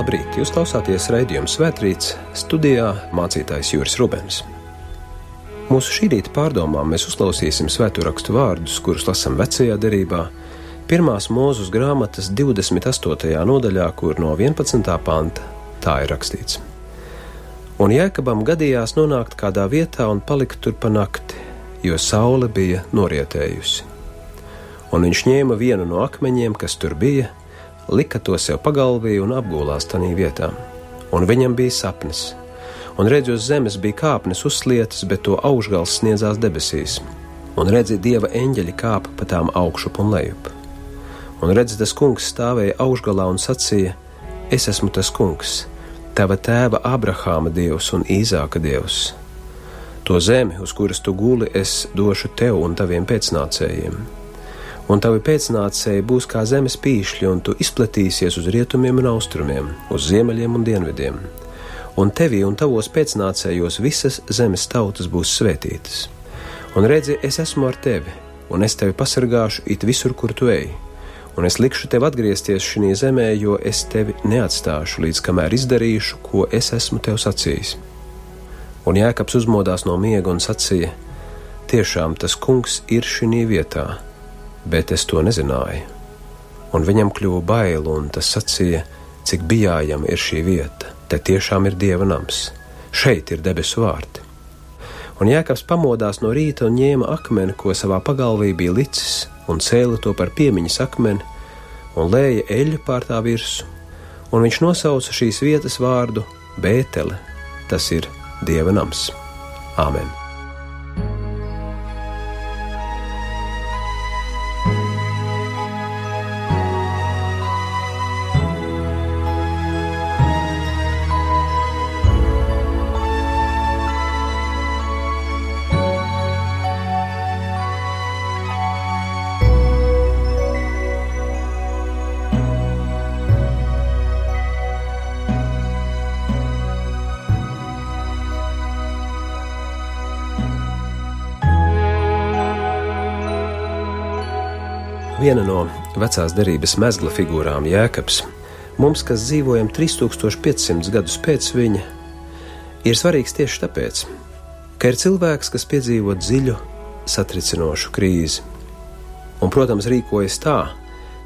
Labrīt! Jūs klausāties raidījuma Svētrīts, studijā mācītājs Juris Rubens. Mūsu šī rīta pārdomām mēs uzklausīsim svēto rakstu vārdus, kurus lasām vecajā derībā, pirmās mūzes grāmatas 28. nodaļā, kur no 11. panta tā ir rakstīts. Un Jēkabam gadījās nonākt kādā vietā un palikt tur pa nakti, jo saule bija norietējusi. Un viņš ņēma vienu no akmeņiem, kas tur bija, lika to sev pagalvī un apgulās tajā vietā. Un viņam bija sapnis, un redzi, uz zemes bija kāpnes uzslietas, bet to augšgals sniedzās debesīs. Un redzi, dieva eņģeļi kāpa pa tām augšup un lejup. Un redzi, tas kungs stāvēja augšgalā un sacīja: Es esmu tas kungs, tava tēva Abrahāma dievs un Īzāka dievs. To zemi, uz kuras tu guli, es došu tev un taviem pēcnācējiem un tavi pēcnācēji būs kā zemes pīšļi, un tu izplatīsies uz rietumiem un austrumiem, uz ziemeļiem un dienvidiem. Un tevī un tavos pēcnācējos visas zemes tautas būs svētītas. Un redzi, es esmu ar tevi, un es tevi pasargāšu it visur, kur tu ej. Un es likšu tev atgriezties šajā zemē, jo es tevi neatstāšu, līdz kamēr izdarīšu, ko es esmu tev sacījis. Un Jēkabs uzmodās no miega un sacīja: Tiešām tas kungs ir šī vietā bet es to nezināju. Un viņam kļuva bail, un tas sacīja, cik bijājama ir šī vieta. Te tiešām ir dieva nams, šeit ir debesu vārti. Un Jēkabs pamodās no rīta un ņēma akmeni, ko savā pagalvī bija licis, un cēla to par piemiņas akmeni, un lēja eļļu pār tā virsmu, un viņš nosauca šīs vietas vārdu Bētele, tas ir Dieva nams. Āmen! Vecās derības mezgla figūrām, Jēkabs, mums, kas dzīvojam 3500 gadus pēc viņa, ir svarīgs tieši tāpēc, ka ir cilvēks, kas piedzīvo dziļu, satricinošu krīzi. Un, protams, rīkojas tā,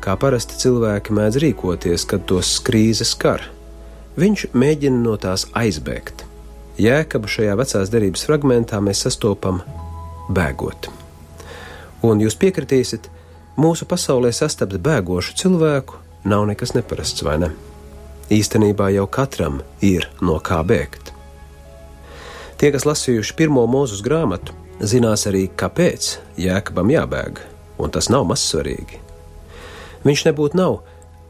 kā parasti cilvēki mēdz rīkoties, kad tos krīzes skar. Viņš mēģina no tās aizbēgt. Jēkabu šajā vecās derības fragmentā mēs sastopam bēgot. Un jūs piekritīsiet, Mūsu pasaulē sastapt bēgošu cilvēku nav nekas neparasts, vai ne? Īstenībā jau katram ir no kā bēgt. Tie, kas lasījuši pirmo mūzu grāmatu, zinās arī, kāpēc Jēkabam jābēg, un tas nav mazsvarīgi. Viņš nebūtu nav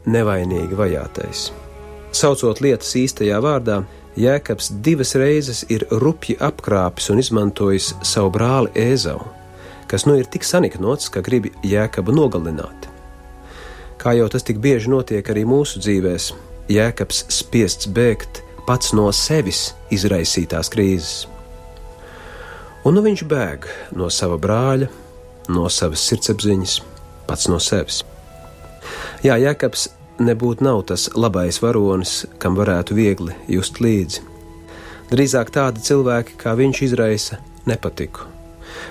nevainīgi vajātais. Saucot lietas īstajā vārdā, Jēkabs divas reizes ir rupji apkrāpis un izmantojis savu brāli Ēzavu kas nu ir tik saniknots, ka grib jēkabu nogalināt. Kā jau tas tik bieži notiek arī mūsu dzīvēs, jēkabs spiests bēgt pats no sevis izraisītās krīzes. Un nu viņš bēg no sava brāļa, no savas sirdsapziņas, pats no sevis. Jā, Jēkabs nebūtu nav tas labais varonis, kam varētu viegli just līdzi. Drīzāk tādi cilvēki, kā viņš izraisa, nepatiku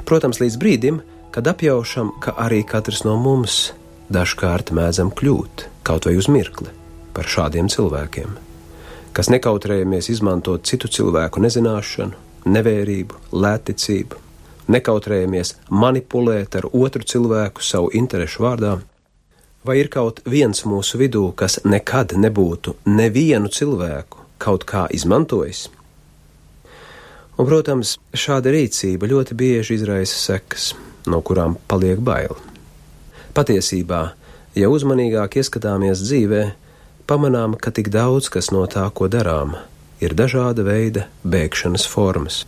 Protams, līdz brīdim, kad apjaušam, ka arī katrs no mums dažkārt mēdzam kļūt, kaut vai uz mirkli, par šādiem cilvēkiem, kas nekautrējamies izmantot citu cilvēku nezināšanu, nevērību, lētticību, nekautrējamies manipulēt ar otru cilvēku savu interesu vārdā. Vai ir kaut viens mūsu vidū, kas nekad nebūtu nevienu cilvēku kaut kā izmantojis? Un, protams, šāda rīcība ļoti bieži izraisa sekas, no kurām paliek bail. Patiesībā, ja uzmanīgāk ieskatāmies dzīvē, pamanām, ka tik daudz kas no tā, ko darām, ir dažāda veida bēgšanas formas.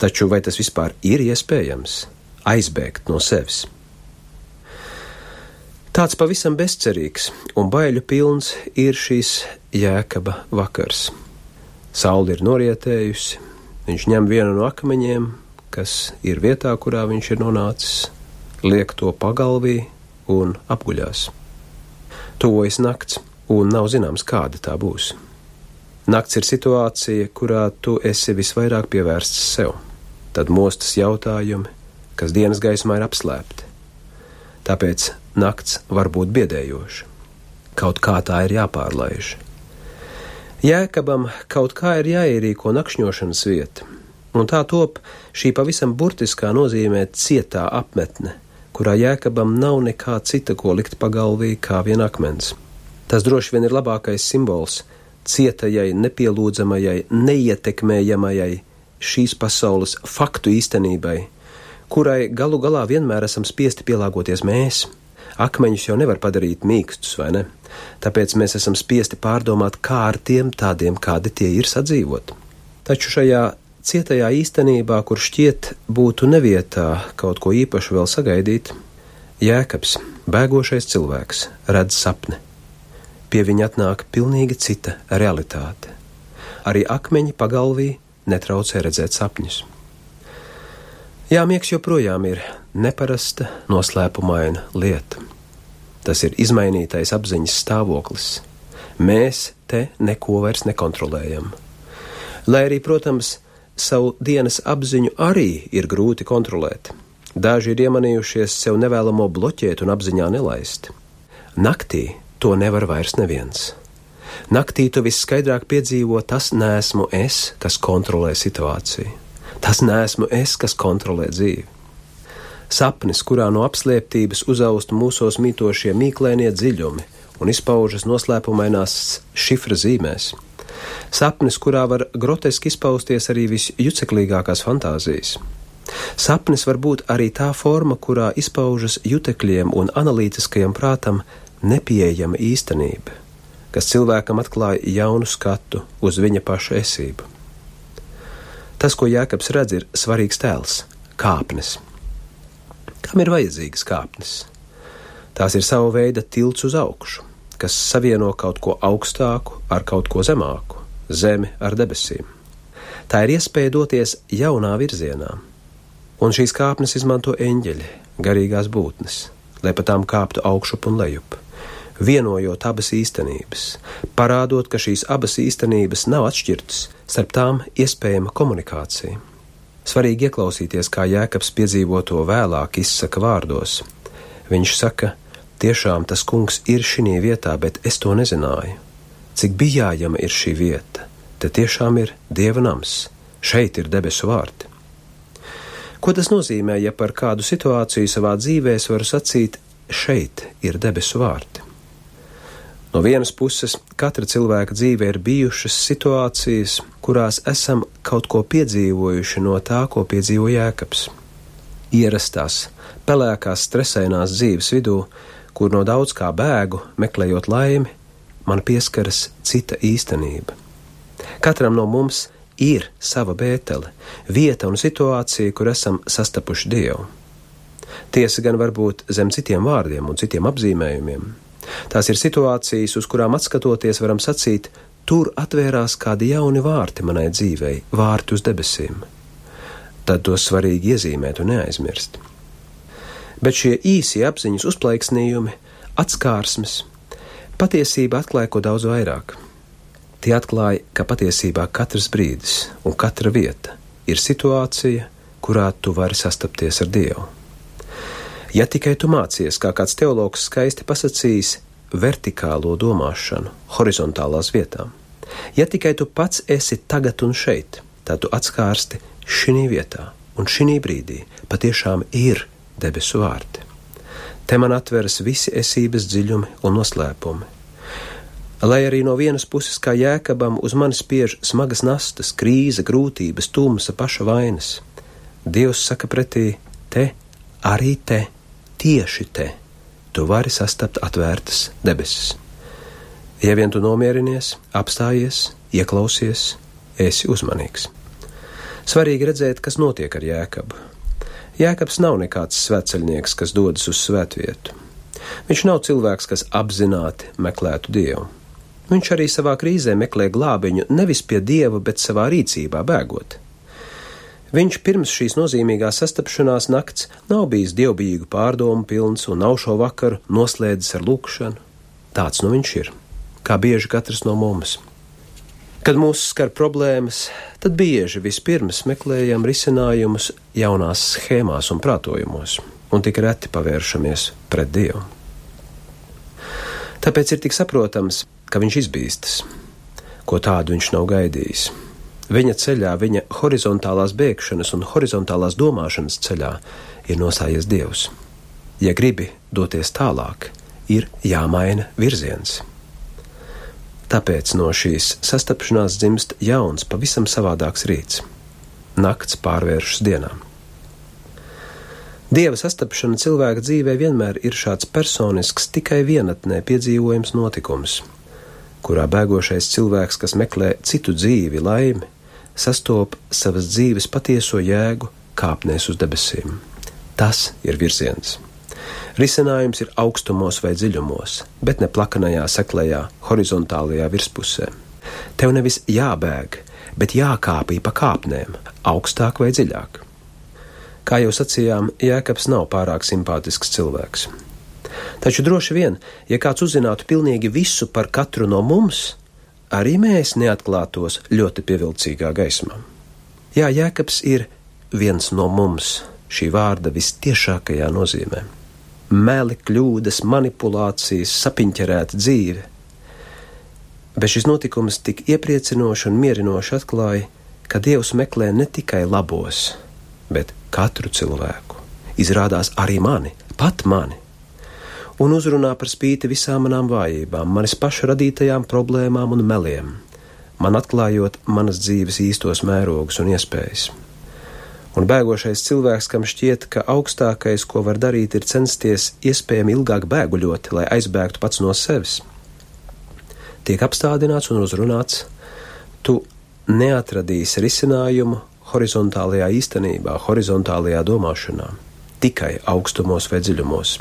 Taču vai tas vispār ir iespējams aizbēgt no sevis? Tāds pavisam bezcerīgs un baiļu pilns ir šīs jēkaba vakars. Saule ir norietējusi, Viņš ņem vienu no akmeņiem, kas ir vietā, kurā viņš ir nonācis, liek to pagalvī un apguļās. Tuvojas nakts, un nav zināms, kāda tā būs. Nakts ir situācija, kurā tu esi visvairāk pievērsts sev. Tad mostas jautājumi, kas dienas gaismā ir apslēpti. Tāpēc nakts var būt biedējoša. Kaut kā tā ir jāpārlaiž. Jēkabam kaut kā ir jāierīko nakšņošanas vieta, un tā top šī pavisam burtiskā nozīmē cietā apmetne, kurā jēkabam nav nekā cita, ko likt pagalvī kā vien akmens. Tas droši vien ir labākais simbols cietajai, nepielūdzamajai, neietekmējamajai šīs pasaules faktu īstenībai, kurai galu galā vienmēr esam spiesti pielāgoties mēs. Akmeņus jau nevar padarīt mīkstus, vai ne? Tāpēc mēs esam spiesti pārdomāt, kā ar tiem tādiem, kādi tie ir sadzīvot. Taču šajā cietajā īstenībā, kur šķiet būtu nevietā kaut ko īpašu vēl sagaidīt, Jēkabs, bēgošais cilvēks, redz sapni. Pie viņa atnāk pilnīgi cita realitāte. Arī akmeņi pagalvī netraucē redzēt sapņus. Jā, miegs joprojām ir neparasta, noslēpumaina lieta. Tas ir izmainītais apziņas stāvoklis. Mēs te neko vairs nekontrolējam. Lai arī, protams, savu dienas apziņu arī ir grūti kontrolēt. Daži ir iemanījušies sev nevēlamo bloķēt un apziņā nelaist. Naktī to nevar vairs neviens. Naktī tu visskaidrāk piedzīvo tas nesmu es, kas kontrolē situāciju. Tas nesmu es, kas kontrolē dzīvi. Sapnis, kurā no apslēptības uzaust mūsos mītošie mīklēnie dziļumi un izpaužas noslēpumainās šifra zīmēs Sapnis, kurā var groteski izpausties arī visjuceklīgākās fantāzijas. Sapnis var būt arī tā forma, kurā izpaužas jutekļiem un analītiskajam prātam nepieejama īstenība, kas cilvēkam atklāja jaunu skatu uz viņa paša esību. Tas, ko Jēkabs redz, ir svarīgs tēls - kāpnes. Kam ir vajadzīgas kāpnes? Tās ir sava veida tilts uz augšu kas savieno kaut ko augstāku ar kaut ko zemāku, zemi ar debesīm. Tā ir iespēja doties jaunā virzienā, un šīs kāpnes izmanto eņģeļi, garīgās būtnes, lai pa tām kāptu augšup un lejup, vienojot abas īstenības, parādot, ka šīs abas īstenības nav atšķirtas, starp tām iespējama komunikācija. Svarīgi ieklausīties, kā Jēkabs piedzīvo to vēlāk izsaka vārdos. Viņš saka, Tiešām tas kungs ir šī vietā, bet es to nezināju. Cik bijājama ir šī vieta, te tiešām ir dieva nams, šeit ir debesu vārti. Ko tas nozīmē, ja par kādu situāciju savā dzīvē es varu sacīt, šeit ir debesu vārti? No vienas puses, katra cilvēka dzīvē ir bijušas situācijas, kurās esam kaut ko piedzīvojuši no tā, ko piedzīvo jēkabs. Ierastās, pelēkās, stresainās dzīves vidū kur no daudz kā bēgu, meklējot laimi, man pieskaras cita īstenība. Katram no mums ir sava bētele, vieta un situācija, kur esam sastapuši Dievu. Tiesa gan var būt zem citiem vārdiem un citiem apzīmējumiem. Tās ir situācijas, uz kurām atskatoties, varam sacīt, tur atvērās kādi jauni vārti manai dzīvei, vārti uz debesīm. Tad to svarīgi iezīmēt un neaizmirst bet šie īsie apziņas uzplaiksnījumi, atskārsmes, patiesība atklāja ko daudz vairāk. Tie atklāja, ka patiesībā katrs brīdis un katra vieta ir situācija, kurā tu vari sastapties ar Dievu. Ja tikai tu mācies, kā kāds teologs skaisti pasakījis, vertikālo domāšanu horizontālās vietām, ja tikai tu pats esi tagad un šeit, tad tu atskārsti šī vietā un šī brīdī patiešām ir debesu vārti. Te man atveras visi esības dziļumi un noslēpumi. Lai arī no vienas puses, kā jēkabam, uz mani spiež smagas nastas, krīze, grūtības, tumsa, paša vainas, Dievs saka pretī: Te, arī te, tieši te, tu vari sastapt atvērtas debesis. Ja vien tu nomierinies, apstājies, ieklausies, esi uzmanīgs. Svarīgi redzēt, kas notiek ar jēkabu. Jēkabs nav nekāds svētceļnieks, kas dodas uz svētvietu. Viņš nav cilvēks, kas apzināti meklētu dievu. Viņš arī savā krīzē meklē glābiņu nevis pie dieva, bet savā rīcībā bēgot. Viņš pirms šīs nozīmīgās sastapšanās nakts nav bijis dievbijīgu pārdomu pilns un nav šo vakaru noslēdzis ar lūkšanu. Tāds nu viņš ir. kā bieži katrs no mums. Kad mūs skar problēmas, tad bieži vispirms meklējam risinājumus jaunās schēmās un prātojumos, un tik reti pavēršamies pret Dievu. Tāpēc ir tik saprotams, ka viņš izbīstas, ko tādu viņš nav gaidījis. Viņa ceļā, viņa horizontālās bēgšanas un horizontālās domāšanas ceļā ir nostājies Dievs. Ja gribi doties tālāk, ir jāmaina virziens. Tāpēc no šīs sastapšanās dzimst jauns, pavisam savādāks rīts. Nakts pārvēršas dienā. Dieva sastapšana cilvēka dzīvē vienmēr ir šāds personisks, tikai vienatnē piedzīvojams notikums, kurā bēgošais cilvēks, kas meklē citu dzīvi, laimi, sastop savas dzīves patieso jēgu kāpnēs uz debesīm. Tas ir virziens. Risinājums ir augstumos vai dziļumos, bet ne plakanajā, seklajā, horizontālajā virspusē. Tev nevis jābēg, bet jākāpj pa kāpnēm, augstāk vai dziļāk. Kā jau sacījām, Jēkabs nav pārāk simpātisks cilvēks. Taču droši vien, ja kāds uzzinātu pilnīgi visu par katru no mums, arī mēs neatklātos ļoti pievilcīgā gaismā. Jā, Jēkabs ir viens no mums, šī vārda vistiešākajā nozīmē. Meli, kļūdas, manipulācijas, sapiņķerēta dzīve. Bet šis notikums tik iepriecinoši un mierinoši atklāja, ka Dievs meklē ne tikai labos, bet katru cilvēku. Izrādās arī mani, pat mani, un uzrunā par spīti visām manām vājībām, manis paša radītajām problēmām un meliem, man atklājot manas dzīves īstos mērogus un iespējas. Un bēgošais cilvēks, kam šķiet, ka augstākais, ko var darīt, ir censties iespējami ilgāk bēguļot, lai aizbēgtu pats no sevis, tiek apstādināts un uzrunāts, tu neatradīsi risinājumu horizontālajā īstenībā, horizontālajā domāšanā, tikai augstumos vai dziļumos.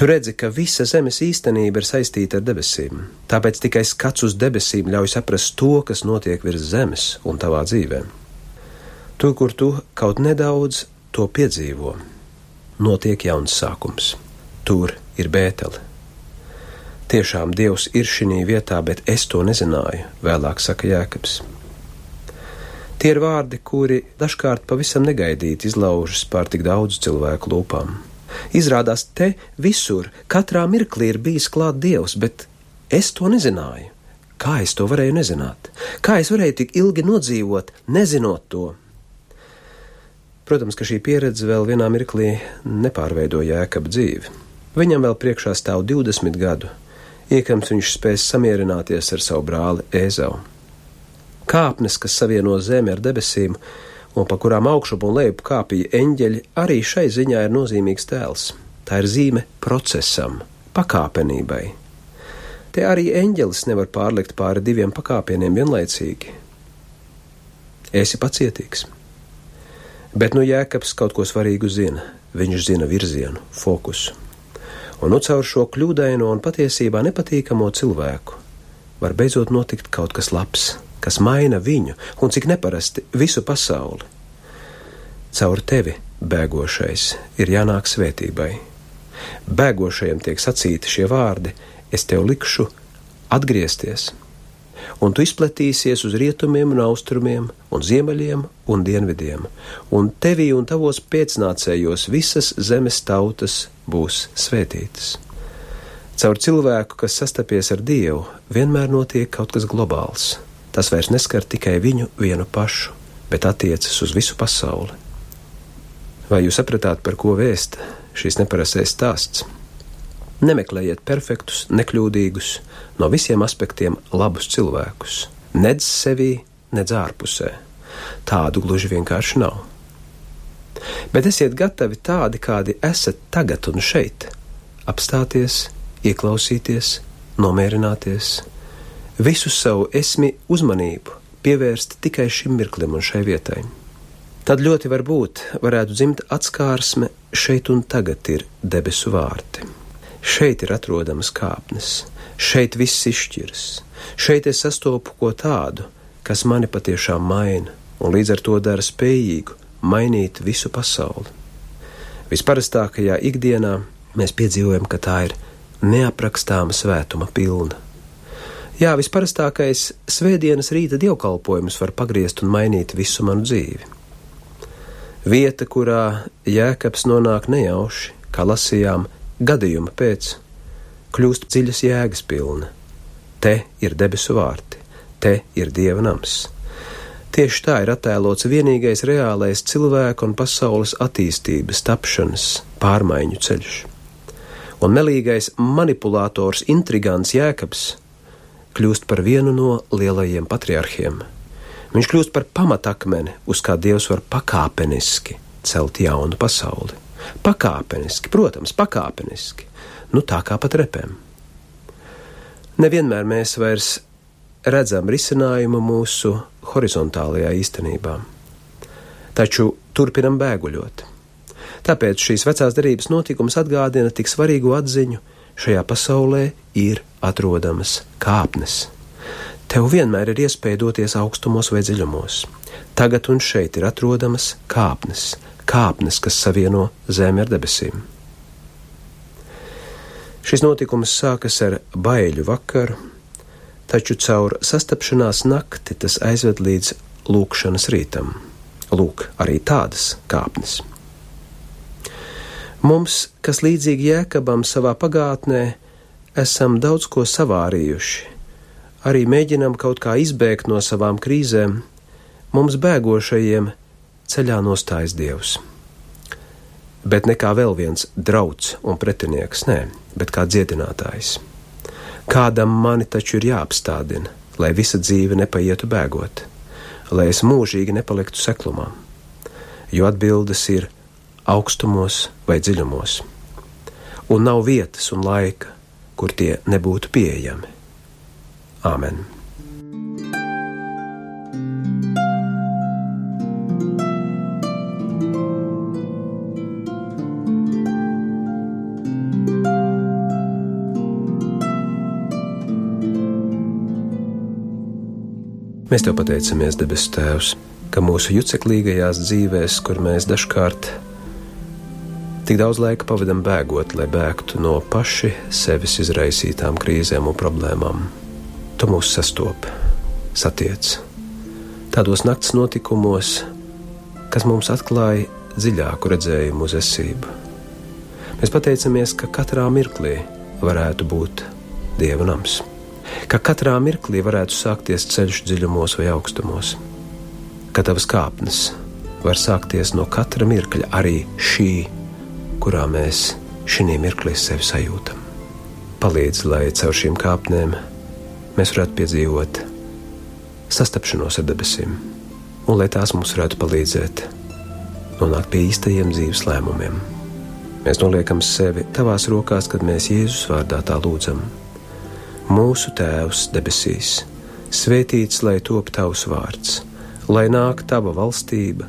Tu redzi, ka visa zemes īstenība ir saistīta ar debesīm, tāpēc tikai skats uz debesīm ļauj saprast to, kas notiek virs zemes un tavā dzīvēm. Tur, kur tu kaut nedaudz to piedzīvo, notiek jauns sākums. Tur ir bētele. Tiešām Dievs ir šī vietā, bet es to nezināju, vēlāk saka Jēkabs. Tie ir vārdi, kuri dažkārt pavisam negaidīti izlaužas pār tik daudz cilvēku lūpām. Izrādās, te visur, katrā mirklī ir bijis klāt Dievs, bet es to nezināju. Kā es to varēju nezināt? Kā es varēju tik ilgi nodzīvot, nezinot to? Protams, ka šī pieredze vēl vienā mirklī nepārveido jēkabu dzīvi. Viņam vēl priekšā stāv 20 gadu, iekams viņš spēs samierināties ar savu brāli Ēzau. Kāpnes, kas savieno zemi ar debesīm, un pa kurām augšup un lejup kāpīja eņģeļi, arī šai ziņā ir nozīmīgs tēls. Tā ir zīme procesam, pakāpenībai. Te arī eņģelis nevar pārlikt pāri diviem pakāpieniem vienlaicīgi. Esi pacietīgs! Bet nu Jēkabs kaut ko svarīgu zina. Viņš zina virzienu, fokusu. Un nu caur šo kļūdaino un patiesībā nepatīkamo cilvēku var beidzot notikt kaut kas labs, kas maina viņu un cik neparasti visu pasauli. Caur tevi, bēgošais, ir jānāk svētībai. Bēgošajam tiek sacīti šie vārdi: Es tev likšu atgriezties un tu izplatīsies uz rietumiem un austrumiem, un ziemeļiem un dienvidiem, un tevī un tavos pēcnācējos visas zemes tautas būs svētītas. Caur cilvēku, kas sastapies ar Dievu, vienmēr notiek kaut kas globāls. Tas vairs neskar tikai viņu vienu pašu, bet attiecas uz visu pasauli. Vai jūs sapratāt, par ko vēst šīs neparastais stāsts? Nemeklējiet perfektus, nekļūdīgus, no visiem aspektiem labus cilvēkus, nedz sevī, nedz ārpusē. Tādu gluži vienkārši nav. Bet esiet gatavi tādi, kādi esat tagad un šeit, apstāties, ieklausīties, nomierināties, visu savu esmi uzmanību pievērst tikai šim mirklim un šai vietai. Tad ļoti var būt, varētu dzimt atskārsme, šeit un tagad ir debesu vārti. Šeit ir atrodamas kāpnes, šeit viss izšķiras, šeit es sastopu ko tādu, kas mani patiešām maina, un līdz ar to dara spējīgu mainīt visu pasauli. Visparastākajā ikdienā mēs piedzīvojam, ka tā ir neaprakstāma svētuma pilna. Jā, visparastākais svētdienas rīta dievkalpojums var pagriezt un mainīt visu manu dzīvi. Vieta, kurā jēkabs nonāk nejauši, kā lasījām, gadījuma pēc, kļūst dziļas jēgas pilna. Te ir debesu vārti, te ir dieva nams. Tieši tā ir attēlots vienīgais reālais cilvēka un pasaules attīstības, tapšanas, pārmaiņu ceļš. Un melīgais manipulators, intrigants Jēkabs kļūst par vienu no lielajiem patriarchiem. Viņš kļūst par pamatakmeni, uz kā Dievs var pakāpeniski celt jaunu pasauli. Pakāpeniski, protams, pakāpeniski, nu tā kā pat repēm. Nevienmēr mēs vairs redzam risinājumu mūsu horizontālajā īstenībā, taču turpinam bēguļot. Tāpēc šīs vecās derības notikums atgādina tik svarīgu atziņu, šajā pasaulē ir atrodamas kāpnes. Tev vienmēr ir iespēja doties augstumos vai dziļumos. Tagad un šeit ir atrodamas kāpnes, kāpnes, kas savieno zemi ar debesīm. Šis notikums sākas ar baiļu vakaru, taču caur sastapšanās nakti tas aizved līdz lūkšanas rītam. Lūk, arī tādas kāpnes. Mums, kas līdzīgi jēkabam savā pagātnē, esam daudz ko savārījuši, arī mēģinam kaut kā izbēgt no savām krīzēm, mums bēgošajiem ceļā nostājas Dievs. Bet ne kā vēl viens drauds un pretinieks, nē, bet kā dziedinātājs. Kādam mani taču ir jāapstādina, lai visa dzīve nepaietu bēgot, lai es mūžīgi nepaliktu seklumā, jo atbildes ir augstumos vai dziļumos, un nav vietas un laika, kur tie nebūtu pieejami. Āmen! Mēs te pateicamies, debes Tēvs, ka mūsu juceklīgajās dzīvēs, kur mēs dažkārt Tik daudz laika pavadām bēgot, lai bēgtu no paši sevis izraisītām krīzēm un problēmām. Tu mūs sastopi, satiec tādos nakts notikumos, kas mums atklāja dziļāku redzējumu uz esību. Mēs pateicamies, ka katrā mirklī varētu būt dieva nams, ka katrā mirklī varētu sākties ceļš dziļumos vai augstumos, ka tavas kāpnes var sākties no katra mirkļa, arī šī kurā mēs šī mirklī sevi sajūtam. Palīdz, lai caur šīm kāpnēm mēs varētu piedzīvot sastapšanos ar debesīm, un lai tās mums varētu palīdzēt nonākt pie īstajiem dzīves lēmumiem. Mēs noliekam sevi tavās rokās, kad mēs Jēzus vārdā tā lūdzam. Mūsu Tēvs debesīs, svētīts lai top tavs vārds, lai nāk tava valstība,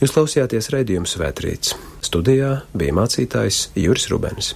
Jūs klausījāties raidījumu Svētrīts. Studijā bija mācītājs Juris Rubens.